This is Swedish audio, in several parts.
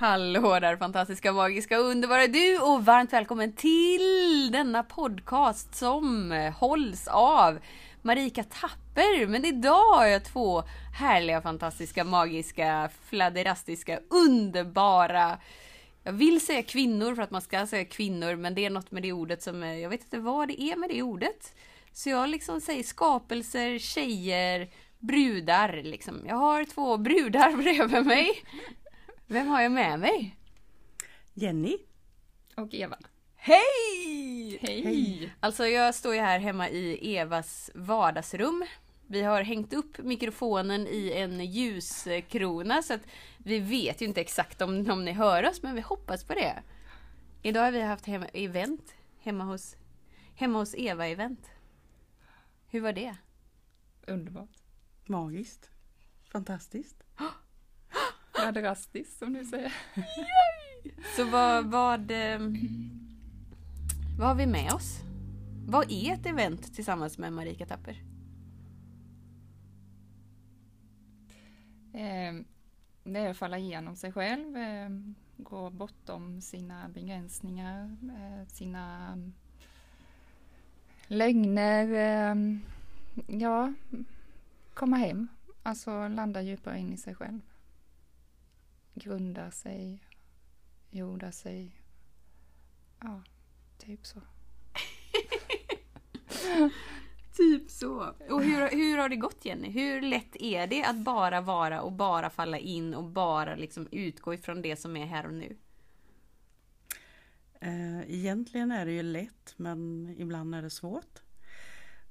Hallå där fantastiska, magiska, underbara du och varmt välkommen till denna podcast som hålls av Marika Tapper. Men idag har jag två härliga, fantastiska, magiska, fladderastiska, underbara jag vill säga kvinnor för att man ska säga kvinnor, men det är något med det ordet som, eh, jag vet inte vad det är med det ordet. Så jag liksom säger skapelser, tjejer, brudar liksom. Jag har två brudar bredvid mig. Vem har jag med mig? Jenny. Och Eva. Hej! Hej! Alltså jag står ju här hemma i Evas vardagsrum. Vi har hängt upp mikrofonen i en ljuskrona så att vi vet ju inte exakt om, om ni hör oss men vi hoppas på det. Idag har vi haft hem, event hemma hos, hemma hos Eva-event. Hur var det? Underbart. Magiskt. Fantastiskt. Ja, drastiskt som du säger. Så vad, vad, eh, vad har vi med oss? Vad är ett event tillsammans med Marika Tapper? Eh, det är att falla igenom sig själv, eh, gå bortom sina begränsningar, eh, sina lögner. Ja, komma hem. Alltså landa djupare in i sig själv. Grunda sig, jorda sig. Ja, typ så. Typ så. Och hur, hur har det gått Jenny? Hur lätt är det att bara vara och bara falla in och bara liksom utgå ifrån det som är här och nu? Eh, egentligen är det ju lätt men ibland är det svårt.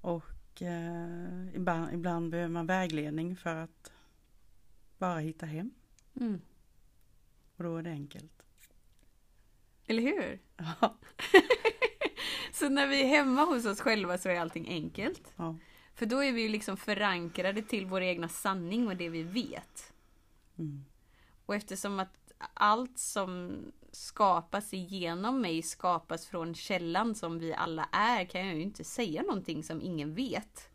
Och eh, ibland, ibland behöver man vägledning för att bara hitta hem. Mm. Och då är det enkelt. Eller hur? Ja. Så när vi är hemma hos oss själva så är allting enkelt. ja. För då är vi ju liksom förankrade till vår egna sanning och det vi vet. Mm. Och eftersom att allt som skapas igenom mig skapas från källan som vi alla är kan jag ju inte säga någonting som ingen vet.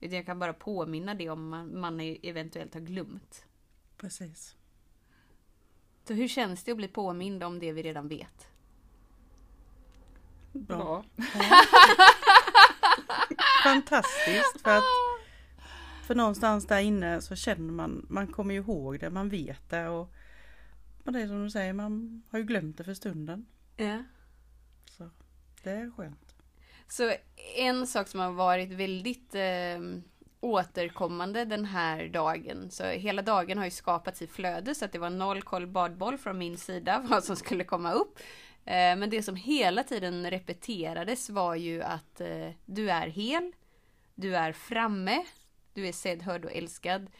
Utan jag kan bara påminna det om man, man eventuellt har glömt. Precis. Så hur känns det att bli påmind om det vi redan vet? Bra. Fantastiskt för att för någonstans där inne så känner man, man kommer ju ihåg det, man vet det och och det är som du säger, man har ju glömt det för stunden. Ja. Så det är skönt. Så en sak som har varit väldigt eh, återkommande den här dagen, så hela dagen har ju skapats i flöde så att det var noll koll badboll från min sida vad som skulle komma upp. Eh, men det som hela tiden repeterades var ju att eh, du är hel, du är framme, du är sedd, hörd och älskad.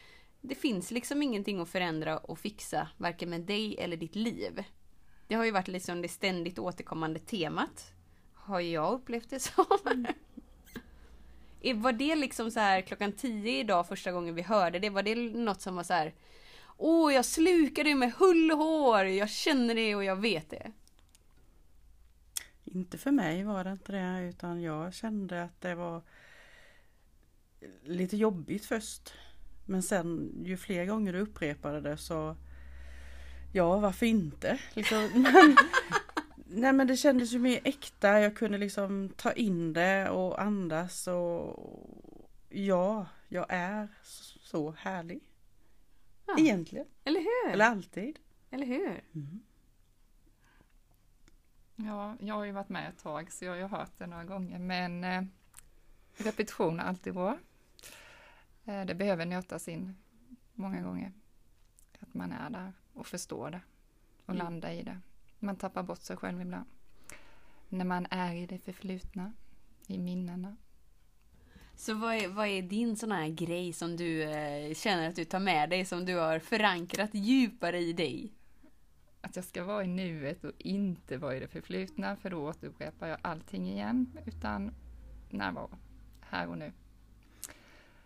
Det finns liksom ingenting att förändra och fixa, varken med dig eller ditt liv. Det har ju varit liksom det ständigt återkommande temat. Har jag upplevt det som. Var det liksom så här klockan tio idag första gången vi hörde det? Var det något som var så här Åh, jag slukar det med hull och hår, jag känner det och jag vet det. Inte för mig var det inte det utan jag kände att det var lite jobbigt först. Men sen ju fler gånger du upprepade det så Ja varför inte? Liksom, men, nej men det kändes ju mer äkta. Jag kunde liksom ta in det och andas och Ja, jag är så härlig. Ja. Egentligen. Eller hur? Eller alltid. Eller hur? Mm. Ja, jag har ju varit med ett tag så jag har ju hört det några gånger men eh, repetition är alltid bra. Eh, det behöver nötas in många gånger. Att man är där och förstår det och Mm. landar i det. Man tappar bort sig själv ibland. När man är i det förflutna, i minnena. Så vad är, vad är din sån här grej som du eh, känner att du tar med dig, som du har förankrat djupare i dig? att jag ska vara i nuet och inte vara i det förflutna för då återupprepar jag allting igen. Utan närvaro, här och nu.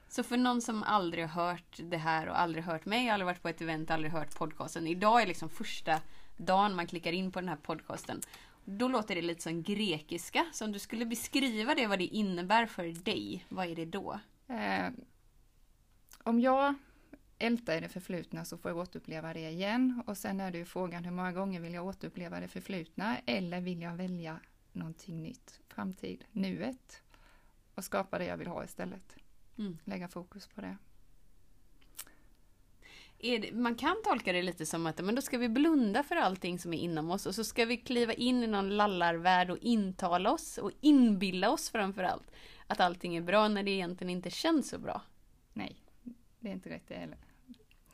Så för någon som aldrig har hört det här och aldrig hört mig, aldrig varit på ett event, aldrig hört podcasten. Idag är liksom första dagen man klickar in på den här podcasten. Då låter det lite som grekiska. Så om du skulle beskriva det, vad det innebär för dig, vad är det då? Eh, om jag ältar i det förflutna så får jag återuppleva det igen. Och sen är det ju frågan hur många gånger vill jag återuppleva det förflutna eller vill jag välja någonting nytt, framtid, nuet och skapa det jag vill ha istället. Mm. Lägga fokus på det. Det, man kan tolka det lite som att men då ska vi blunda för allting som är inom oss och så ska vi kliva in i någon lallarvärld och intala oss och inbilla oss framförallt att allting är bra när det egentligen inte känns så bra. Nej, det är inte rätt det heller.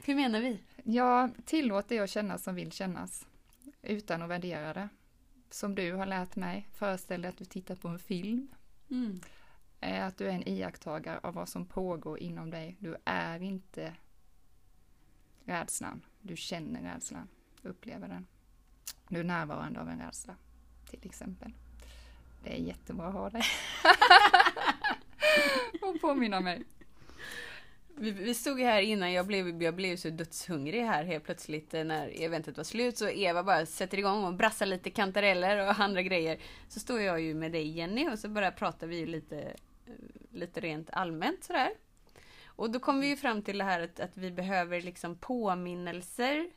Hur menar vi? Ja, tillåt det att kännas som vill kännas utan att värdera det. Som du har lärt mig, föreställ dig att du tittar på en film. Mm. Att du är en iakttagare av vad som pågår inom dig. Du är inte rädslan. Du känner rädslan, upplever den. Du är närvarande av en rädsla, till exempel. Det är jättebra att ha det. och påminna mig. Vi, vi stod här innan, jag blev, jag blev så dödshungrig här helt plötsligt när eventet var slut. Så Eva bara sätter igång och brassar lite kantareller och andra grejer. Så står jag ju med dig Jenny och så bara pratar vi lite, lite rent allmänt sådär. Och då kom vi ju fram till det här att, att vi behöver liksom påminnelser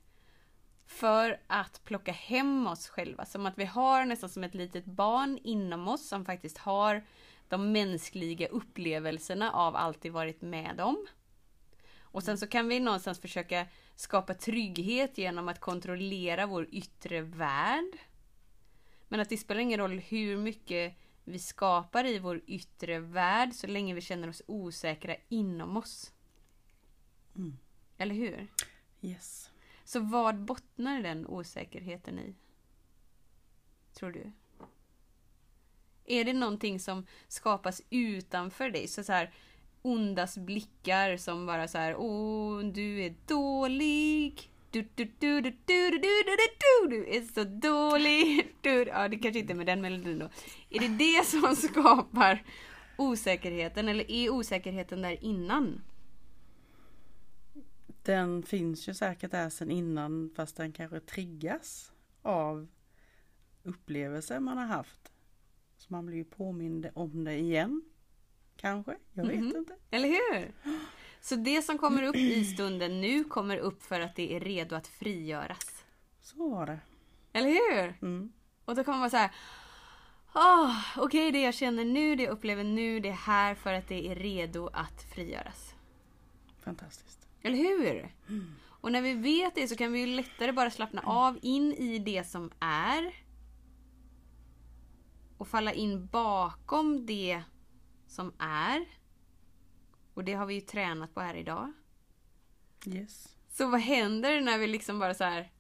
för att plocka hem oss själva. Som att vi har nästan som ett litet barn inom oss som faktiskt har de mänskliga upplevelserna av alltid varit med om. Och sen så kan vi någonstans försöka skapa trygghet genom att kontrollera vår yttre värld. Men att det spelar ingen roll hur mycket vi skapar i vår yttre värld så länge vi känner oss osäkra inom oss. Mm. Eller hur? Yes. Så vad bottnar den osäkerheten i? Tror du? Är det någonting som skapas utanför dig? Så, så här, ondas blickar som bara så här, åh, du är dålig. Du, du, du, du, du, du, du, du, du, du är så dålig. Du, ja, det kanske inte är med den melodin då. Är det det som skapar osäkerheten eller är osäkerheten där innan? Den finns ju säkert där sen innan fast den kanske triggas av upplevelser man har haft. Så man blir ju påmind om det igen. Kanske, jag vet Mhm. inte. Eller hur? Så det som kommer upp i stunden nu kommer upp för att det är redo att frigöras. Så var det. Eller hur? Mm. Och då kommer man så här. Oh, Okej, det jag känner nu, det jag upplever nu, det är här för att det är redo att frigöras. Fantastiskt. Eller hur? Och när vi vet det så kan vi ju lättare bara slappna av in i det som är. Och falla in bakom det som är. Och det har vi ju tränat på här idag. Yes. Så vad händer när vi liksom bara så här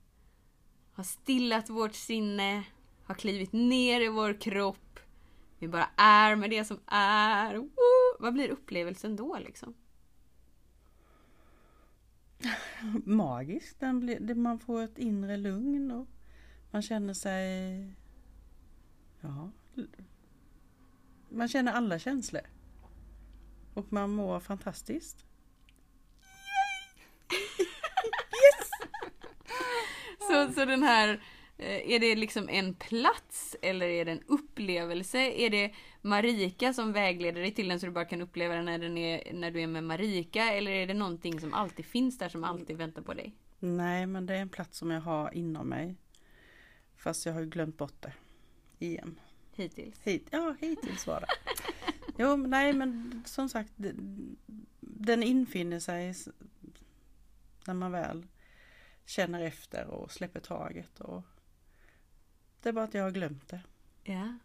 har stillat vårt sinne, har klivit ner i vår kropp, vi bara är med det som är. Woo! Vad blir upplevelsen då liksom? Magiskt. Den blir, man får ett inre lugn och man känner sig... Ja. Man känner alla känslor. Och man mår fantastiskt. Så, så den här, eh, är det liksom en plats eller är det en upplevelse? Är det Marika som vägleder dig till den så du bara kan uppleva den när, den är, när du är med Marika? Eller är det någonting som alltid finns där som alltid väntar på dig? Nej, men det är en plats som jag har inom mig. Fast jag har glömt bort det. Igen. Hittills. Hit, ja, hittills var det. Jo, nej, men som sagt, den infinner sig när man väl känner efter och släpper taget. Och det är bara att jag har glömt det. Ja.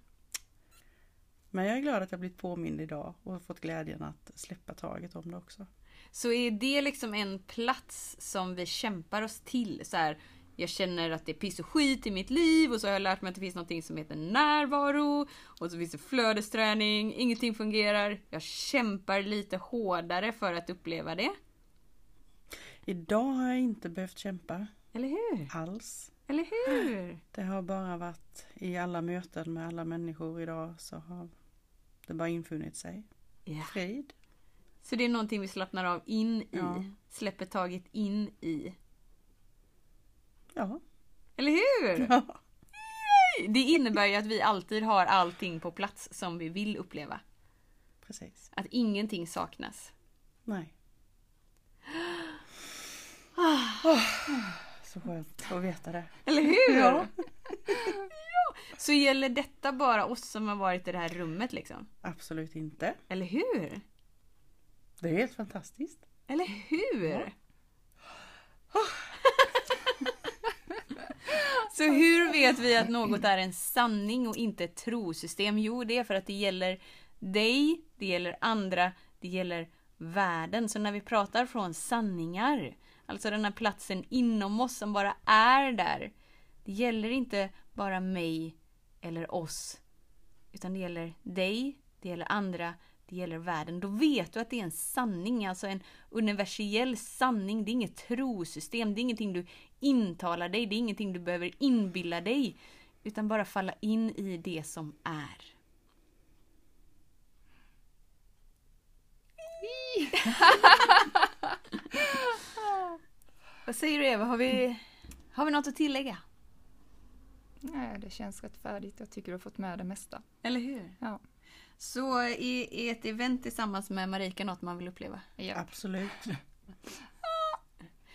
Men jag är glad att jag blivit påmind idag och fått glädjen att släppa taget om det också. Så är det liksom en plats som vi kämpar oss till? Så här, jag känner att det är piss och skit i mitt liv och så har jag lärt mig att det finns något som heter närvaro. Och så finns det flödesträning, ingenting fungerar. Jag kämpar lite hårdare för att uppleva det. Idag har jag inte behövt kämpa Eller hur? alls. Eller hur? Det har bara varit i alla möten med alla människor idag så har det bara infunnit sig. Ja. Frid. Så det är någonting vi slappnar av in i. Ja. Släpper taget in i. Ja. Eller hur? ja. Det innebär ju att vi alltid har allting på plats som vi vill uppleva. Precis. Att ingenting saknas. Nej. Så skönt att veta det. Eller hur? Ja. Ja. Så gäller detta bara oss som har varit i det här rummet liksom? Absolut inte. Eller hur? Det är helt fantastiskt. Eller hur? Så hur vet vi att något är en sanning och inte ett trosystem? Jo, det är för att det gäller dig, det gäller andra, det gäller världen. Så när vi pratar från sanningar, alltså den här platsen inom oss som bara är där. Det gäller inte bara mig eller oss, utan det gäller dig, det gäller andra, det gäller världen. Då vet du att det är en sanning, alltså en universell sanning. Det är inget trosystem, det är ingenting du intalar dig, det är ingenting du behöver inbilla dig. Utan bara falla in i det som är. Vad säger du Eva, har vi, har vi något att tillägga? Nej, det känns rätt färdigt. Jag tycker du har fått med det mesta. Eller hur? Ja. Så är, är ett event tillsammans med Marika något man vill uppleva? ja. Absolut.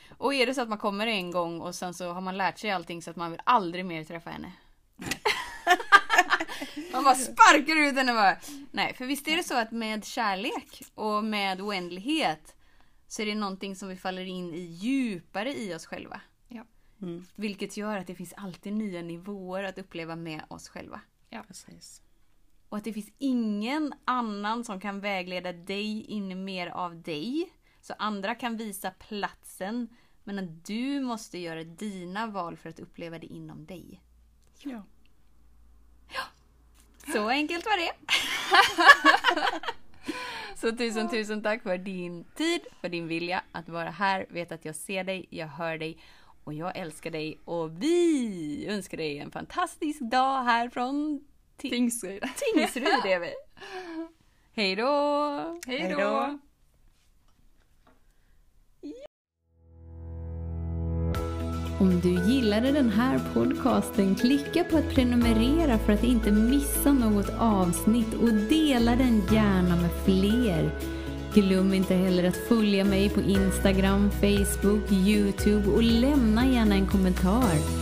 Och är det så att man kommer en gång och sen så har man lärt sig allting så att man vill aldrig mer träffa henne? man bara sparkar ut henne bara. Nej, för visst är det så att med kärlek och med oändlighet så är det någonting som vi faller in i djupare i oss själva. Mm. Vilket gör att det finns alltid nya nivåer att uppleva med oss själva. Precis. Och att det finns ingen annan som kan vägleda dig in mer av dig. Så andra kan visa platsen. Men att du måste göra dina val för att uppleva det inom dig. Ja. Så enkelt var det. Så tusen tusen tack för din tid, för din vilja att vara här. Vet att jag ser dig, jag hör dig och jag älskar dig. Och vi önskar dig en fantastisk dag här från Tingsryd. Tingsryd är vi. Hej då! Hej då. Om du gillade den här podcasten, klicka på att prenumerera för att inte missa något avsnitt och dela den gärna med fler. Glöm inte heller att följa mig på Instagram, Facebook, Youtube och lämna gärna en kommentar.